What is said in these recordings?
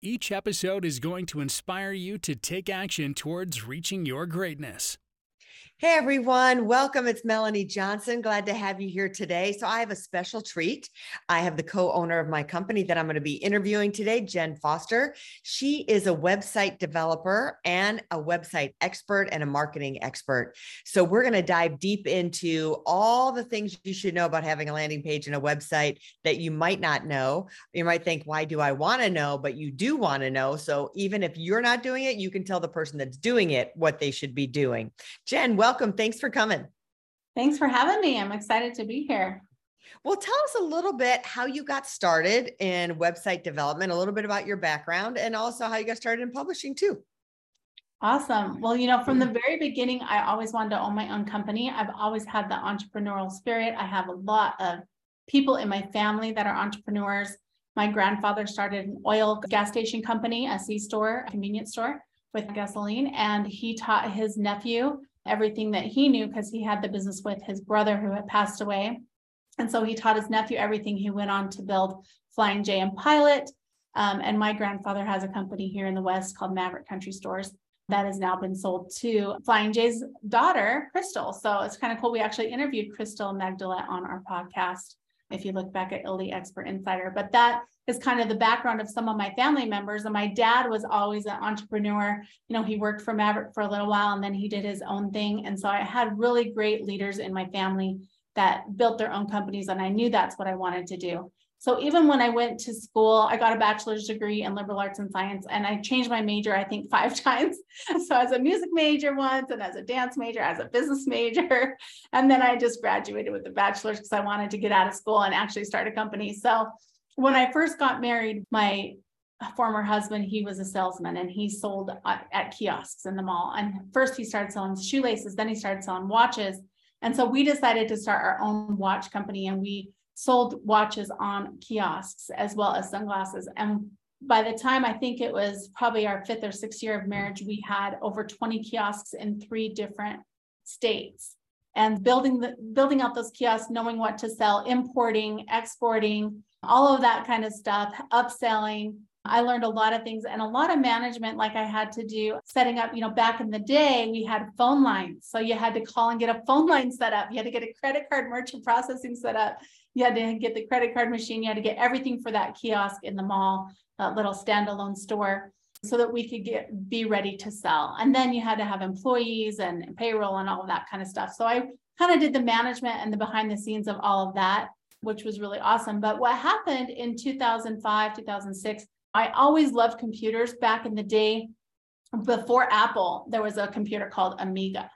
Each episode is going to inspire you to take action towards reaching your greatness. Hey everyone, welcome. It's Melanie Johnson. Glad to have you here today. So, I have a special treat. I have the co owner of my company that I'm going to be interviewing today, Jen Foster. She is a website developer and a website expert and a marketing expert. So, we're going to dive deep into all the things you should know about having a landing page and a website that you might not know. You might think, why do I want to know? But you do want to know. So, even if you're not doing it, you can tell the person that's doing it what they should be doing. Jen, welcome welcome. Thanks for coming. Thanks for having me. I'm excited to be here. Well, tell us a little bit how you got started in website development, a little bit about your background, and also how you got started in publishing too. Awesome. Well, you know, from the mm-hmm. very beginning, I always wanted to own my own company. I've always had the entrepreneurial spirit. I have a lot of people in my family that are entrepreneurs. My grandfather started an oil gas station company, a C store, a convenience store with gasoline, and he taught his nephew everything that he knew because he had the business with his brother who had passed away. And so he taught his nephew everything. He went on to build Flying J and Pilot. Um, and my grandfather has a company here in the West called Maverik Country Stores that has now been sold to Flying J's daughter, Crystal. So it's kind of cool. We actually interviewed Crystal Maggelet on our podcast if you look back at Elite Expert Insider. But that is kind of the background of some of my family members. And my dad was always an entrepreneur. You know, he worked for Maverik for a little while and then he did his own thing. And so I had really great leaders in my family that built their own companies. And I knew that's what I wanted to do. So even when I went to school, I got a bachelor's degree in liberal arts and science, and I changed my major, I think, five times. So as a music major once, and as a dance major, as a business major, and then I just graduated with a bachelor's because I wanted to get out of school and actually start a company. So when I first got married, my former husband, he was a salesman and he sold at kiosks in the mall. And first he started selling shoelaces, then he started selling watches. And so we decided to start our own watch company and we sold watches on kiosks as well as sunglasses. And by the time I think it was probably our fifth or sixth year of marriage, we had over 20 kiosks in three different states. And building the building out those kiosks, knowing what to sell, importing, exporting, all of that kind of stuff, upselling. I learned a lot of things and a lot of management, like I had to do setting up, you know, back in the day, we had phone lines. So you had to call and get a phone line set up. You had to get a credit card merchant processing set up. You had to get the credit card machine. You had to get everything for that kiosk in the mall, that little standalone store so that we could get be ready to sell. And then you had to have employees and payroll and all of that kind of stuff. So I kind of did the management and the behind the scenes of all of that which was really awesome. But what happened in 2005, 2006, I always loved computers back in the day. Before Apple, there was a computer called Amiga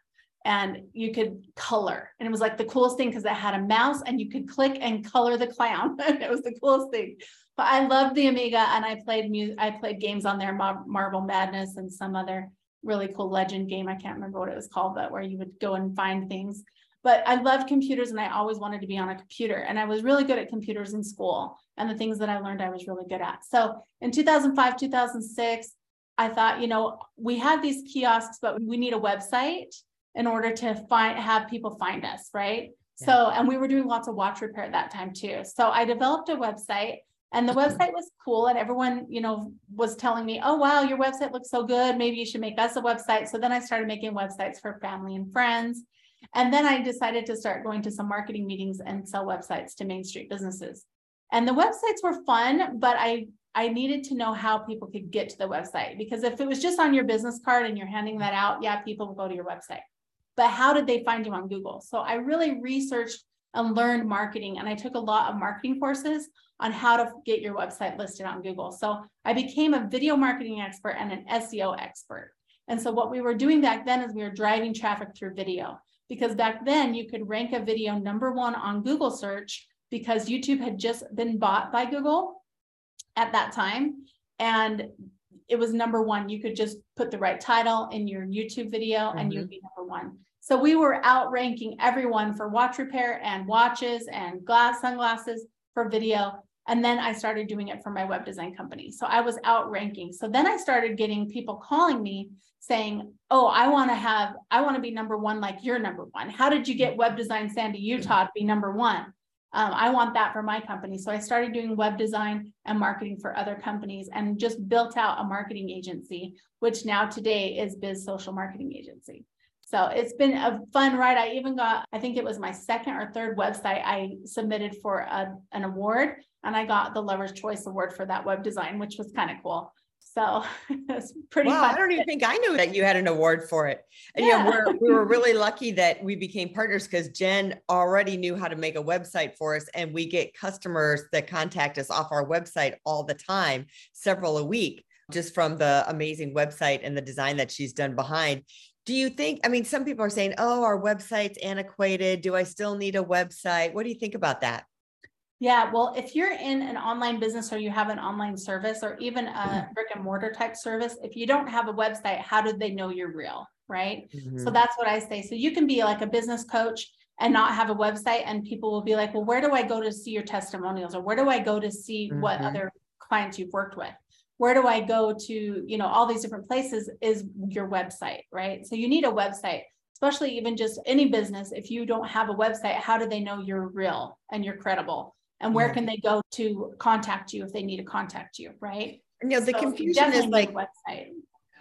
and you could color. And it was like the coolest thing because it had a mouse and you could click and color the clown. it was the coolest thing. But I loved the Amiga and I played music, I played games on there, Marble Madness and some other really cool legend game. I can't remember what it was called, but where you would go and find things but I loved computers and I always wanted to be on a computer. And I was really good at computers in school. And the things that I learned, I was really good at. So in 2005, 2006, I thought, you know, we have these kiosks, but we need a website in order to find have people find us, right? Yeah. So, and we were doing lots of watch repair at that time too. So I developed a website and the mm-hmm. website was cool and everyone, you know, was telling me, "Oh wow, your website looks so good. Maybe you should make us a website." So then I started making websites for family and friends. And then I decided to start going to some marketing meetings and sell websites to Main Street businesses. And the websites were fun, but I I needed to know how people could get to the website because if it was just on your business card and you're handing that out, yeah, people will go to your website. But how did they find you on Google? So I really researched and learned marketing and I took a lot of marketing courses on how to get your website listed on Google. So I became a video marketing expert and an SEO expert. And so what we were doing back then is we were driving traffic through video because back then you could rank a video number one on Google search because YouTube had just been bought by Google at that time. And it was number one. You could just put the right title in your YouTube video mm-hmm. and you'd be number one. So we were outranking everyone for watch repair and watches and glass sunglasses for video. And then I started doing it for my web design company. So I was outranking. So then I started getting people calling me saying, Oh, I want to have, I want to be number one like you're number one. How did you get Web Design Sandy, Utah to be number one? Um, I want that for my company. So I started doing web design and marketing for other companies and just built out a marketing agency, which now today is Biz Social Marketing Agency. So it's been a fun ride. I even got, I think it was my second or third website I submitted for a, an award, and I got the Lover's Choice Award for that web design, which was kind of cool. So it's pretty wow, fun. I don't even think I knew that you had an award for it. And yeah. know, we're, we were really lucky that we became partners because Jen already knew how to make a website for us. And we get customers that contact us off our website all the time, several a week, just from the amazing website and the design that she's done behind. Do you think, I mean, some people are saying, oh, our website's antiquated. Do I still need a website? What do you think about that? Yeah, well, if you're in an online business or you have an online service or even a mm-hmm. brick and mortar type service, if you don't have a website, how do they know you're real? Right. Mm-hmm. So that's what I say. So you can be like a business coach and not have a website, and people will be like, well, where do I go to see your testimonials or where do I go to see mm-hmm. what other clients you've worked with? where do I go to, you know, all these different places is your website, right? So you need a website, especially even just any business. If you don't have a website, how do they know you're real and you're credible? And where can they go to contact you if they need to contact you, right? You know, the so confusion is like website.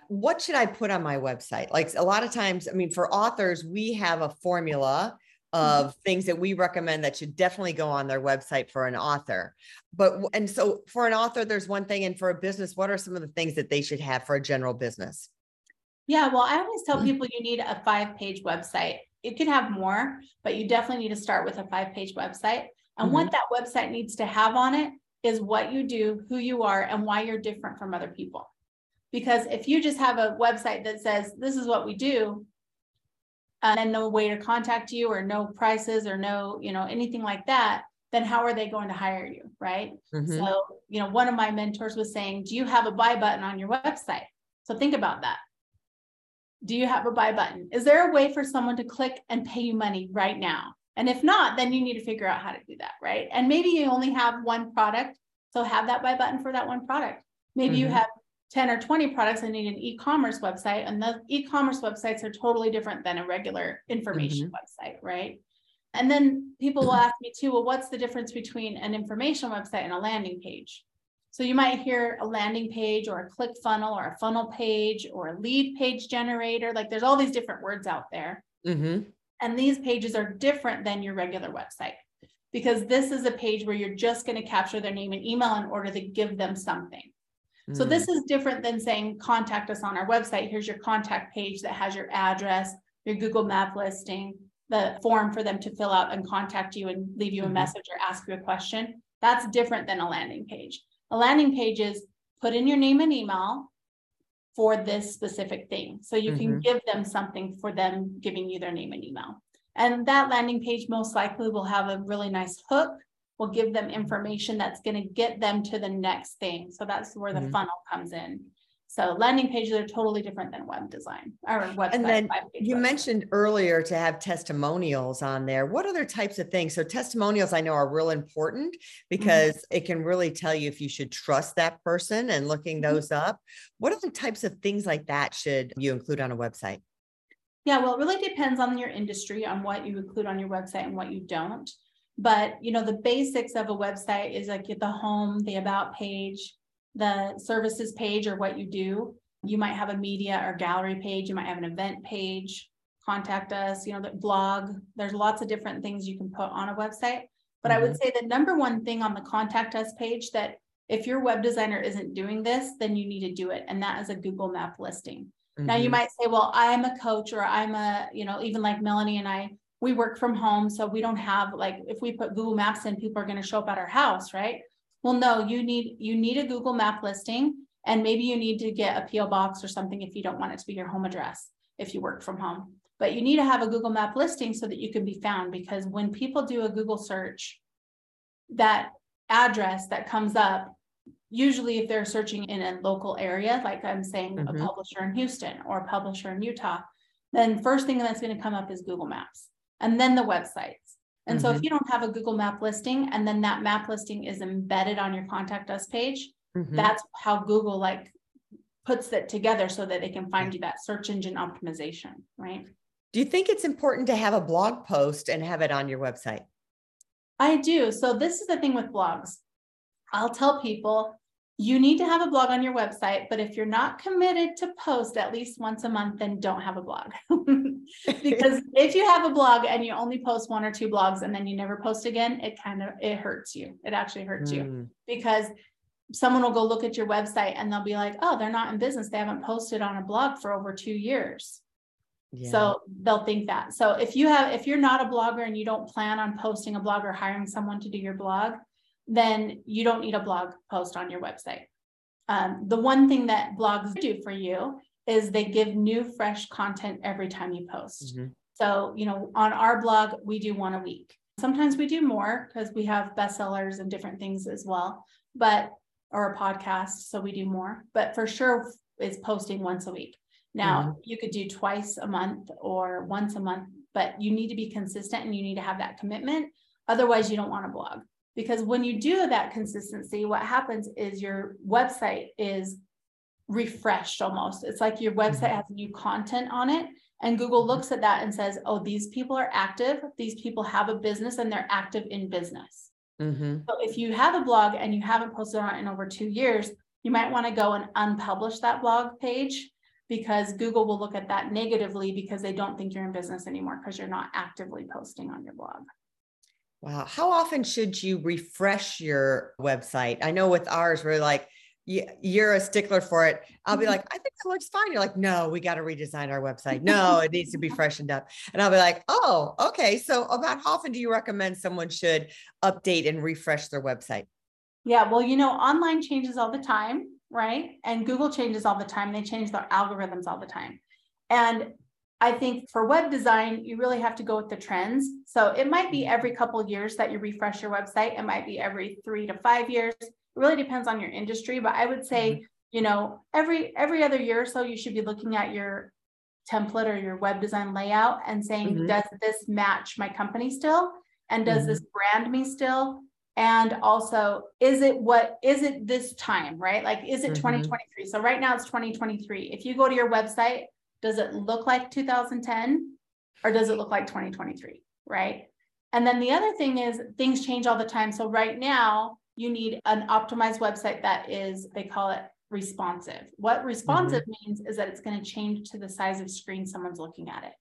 What should I put on my website? Like a lot of times, I mean, for authors, we have a formula Mm-hmm. of things that we recommend that should definitely go on their website for an author. But and so for an author, there's one thing, and for a business, what are some of the things that they should have for a general business? Yeah, well, I always tell mm-hmm. people you need a five page website. You can have more, but you definitely need to start with a five page website. And mm-hmm. what that website needs to have on it is what you do, who you are, and why you're different from other people. Because if you just have a website that says, this is what we do, and no way to contact you or no prices or no, you know, anything like that, then how are they going to hire you? Right. Mm-hmm. So, you know, one of my mentors was saying, Do you have a buy button on your website? So think about that. Do you have a buy button? Is there a way for someone to click and pay you money right now? And if not, then you need to figure out how to do that. Right. And maybe you only have one product. So have that buy button for that one product. Maybe mm-hmm. you have 10 or 20 products, I need an e-commerce website. And the e-commerce websites are totally different than a regular information mm-hmm. website, right? And then people will ask me too, well, what's the difference between an information website and a landing page? So you might hear a landing page or a click funnel or a funnel page or a lead page generator. Like there's all these different words out there. Mm-hmm. And these pages are different than your regular website because this is a page where you're just going to capture their name and email in order to give them something. So this mm. is different than saying contact us on our website. Here's your contact page that has your address, your Google map listing, the form for them to fill out and contact you and leave you a mm-hmm. message or ask you a question. That's different than a landing page. A landing page is put in your name and email for this specific thing. So you mm-hmm. can give them something for them giving you their name and email. And that landing page most likely will have a really nice hook will give them information that's going to get them to the next thing. So that's where the mm-hmm. funnel comes in. So landing pages are totally different than web design or website. And then you website. mentioned earlier to have testimonials on there. What other types of things? So testimonials I know are real important because mm-hmm. it can really tell you if you should trust that person and looking mm-hmm. those up. What other types of things like that should you include on a website? Yeah, well, it really depends on your industry, on what you include on your website and what you don't. But you know, the basics of a website is like the home, the about page, the services page or what you do. You might have a media or gallery page, you might have an event page, contact us, you know, the blog. There's lots of different things you can put on a website. But mm-hmm. I would mm-hmm. say the number one thing on the contact us page that if your web designer isn't doing this, then you need to do it. And that is a Google map listing. Mm-hmm. Now you mm-hmm. might say, well, I'm a coach or I'm a, you know, even like Melanie and I, we work from home, so we don't have like if we put Google Maps in, people are going to show up at our house, right? Well, no, you need you need a Google Map listing, and maybe you need to get a PO box or something if you don't want it to be your home address if you work from home. But you need to have a Google Map listing so that you can be found because when people do a Google search, that address that comes up usually if they're searching in a local area, like I'm saying, Mhm. a publisher in Houston or a publisher in Utah, then first thing that's going to come up is Google Maps and then the websites. And so if you don't have a Google map listing and then that map listing is embedded on your contact us page, Mhm. that's how Google like puts it together so that they can find you that search engine optimization, right? Do you think it's important to have a blog post and have it on your website? I do. So this is the thing with blogs. I'll tell people you need to have a blog on your website, but if you're not committed to post at least once a month, then don't have a blog. because if you have a blog and you only post one or two blogs and then you never post again, it kind of it hurts you. It actually hurts you Mm, because someone will go look at your website and they'll be like, "Oh, they're not in business. They haven't posted on a blog for over 2 years." yeah. So they'll think that. So if you have, if you're not a blogger and you don't plan on posting a blog or hiring someone to do your blog, then you don't need a blog post on your website. Um, the one thing that blogs do for you is they give new, fresh content every time you post. Mhm. So, you know, on our blog, we do one a week. Sometimes we do more because we have bestsellers and different things as well, but or a podcast, so we do more. But for sure, is posting once a week. Now, you could do twice a month or once a month, but you need to be consistent and you need to have that commitment. Otherwise, you don't want to blog. Because when you do that consistency, what happens is your website is refreshed almost. It's like your website Mhm. has new content on it. And Google looks at that and says, oh, these people are active. These people have a business and they're active in business. Mhm. So if you have a blog and you haven't posted on it in over two years, you might want to go and unpublish that blog page because Google will look at that negatively because they don't think you're in business anymore because you're not actively posting on your blog. Wow. How often should you refresh your website? I know with ours, we're like, you're a stickler for it. I'll be Mhm. like, I think that looks fine. You're like, no, we got to redesign our website. No, it needs to be freshened up. And I'll be like, oh, okay. So about how often do you recommend someone should update and refresh their website? Yeah, well, you know, online changes all the time, right? And Google changes all the time. They change their algorithms all the time. And I think for web design, you really have to go with the trends. So it might be every couple of years that you refresh your website. It might be every three to five years. It really depends on your industry, but I would say, you know, every every other year or so, you should be looking at your template or your web design layout and saying, Mhm. does this match my company still? And does Mhm. this brand me still? And also, is it what is it this time, right? Like, is it Mhm. 2023? So right now it's 2023. If you go to your website, does it look like 2010 or does it look like 2023? Right. And then the other thing is things change all the time. So right now you need an optimized website that is, they call it responsive. What responsive mm-hmm. means is that it's going to change to the size of screen someone's looking at it.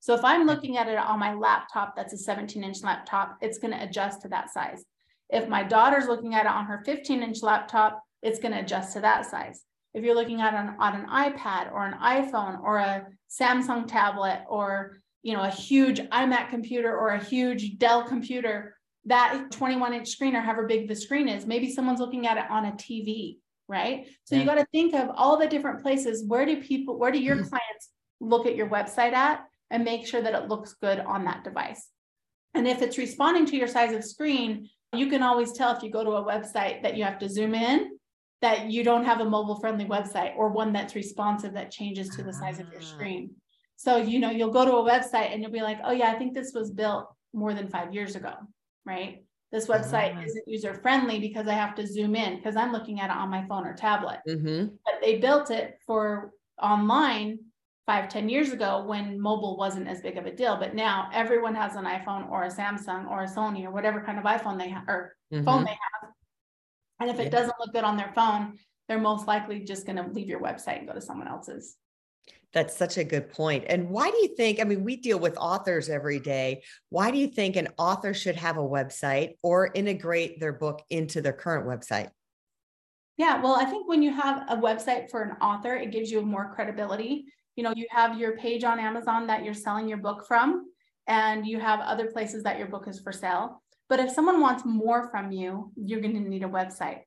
So if I'm mm-hmm. looking at it on my laptop, that's a 17 inch laptop, it's going to adjust to that size. If my daughter's looking at it on her 15 inch laptop, it's going to adjust to that size. If you're looking at it on, an iPad or an iPhone or a Samsung tablet or you know a huge iMac computer or a huge Dell computer, that 21 inch screen or however big the screen is, maybe someone's looking at it on a TV, right? So you got to think of all the different places. Where do people, where do your clients look at your website at and make sure that it looks good on that device? And if it's responding to your size of screen, you can always tell if you go to a website that you have to zoom in, that you don't have a mobile friendly website or one that's responsive that changes to the size of your Ah. screen. So, you know, you'll go to a website and you'll be like, oh, yeah, I think this was built more than five years ago, right? This website Ah. isn't user friendly because I have to zoom in because I'm looking at it on my phone or tablet. Mm-hmm. But they built it for online five, ten years ago when mobile wasn't as big of a deal. But now everyone has an iPhone or a Samsung or a Sony or whatever kind of iPhone they have or phone they have. And if. Yeah. it doesn't look good on their phone, they're most likely just going to leave your website and go to someone else's. That's such a good point. And why do you think? I mean, we deal with authors every day. Why do you think an author should have a website or integrate their book into their current website? Yeah, well, I think when you have a website for an author, it gives you more credibility. You know, you have your page on Amazon that you're selling your book from, and you have other places that your book is for sale. But if someone wants more from you, you're going to need a website.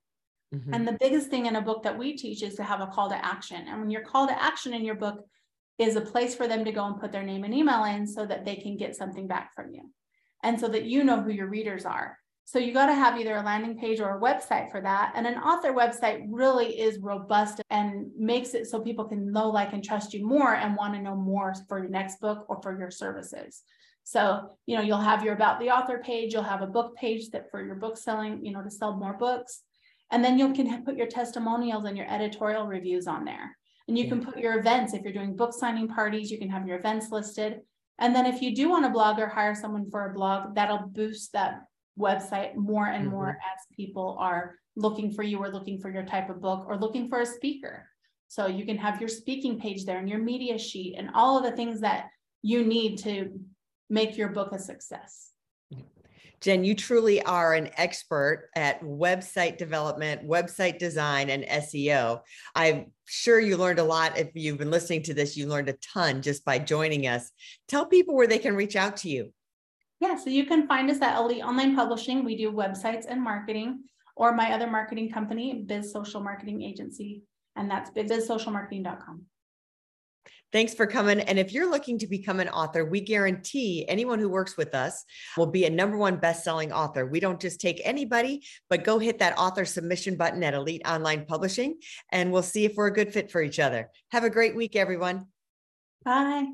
Mhm. And the biggest thing in a book that we teach is to have a call to action. And when your call to action in your book is a place for them to go and put their name and email in so that they can get something back from you. And so that you know who your readers are. So you got to have either a landing page or a website for that. And an author website really is robust and makes it so people can know, like, and trust you more and want to know more for your next book or for your services. So, you know, you'll have your about the author page, you'll have a book page that for your book selling, you know, to sell more books. And then you can put your testimonials and your editorial reviews on there. And you can put your events. If you're doing book signing parties, you can have your events listed. And then if you do want a blog or hire someone for a blog, that'll boost that website more and mm-hmm. more as people are looking for you or looking for your type of book or looking for a speaker. So you can have your speaking page there and your media sheet and all of the things that you need to make your book a success. Jen, you truly are an expert at website development, website design, and SEO. I'm sure you learned a lot. If you've been listening to this, you learned a ton just by joining us. Tell people where they can reach out to you. Yeah, so you can find us at Elite Online Publishing. We do websites and marketing, or my other marketing company, Biz Social Marketing Agency, and that's bizsocialmarketing.com. Thanks for coming. And if you're looking to become an author, we guarantee anyone who works with us will be a number one best-selling author. We don't just take anybody, but go hit that author submission button at Elite Online Publishing, and we'll see if we're a good fit for each other. Have a great week, everyone. Bye.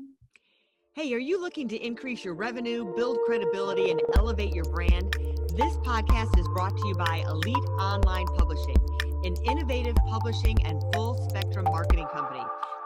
Hey, are you looking to increase your revenue, build credibility, and elevate your brand? This podcast is brought to you by Elite Online Publishing, an innovative publishing and full spectrum marketing company.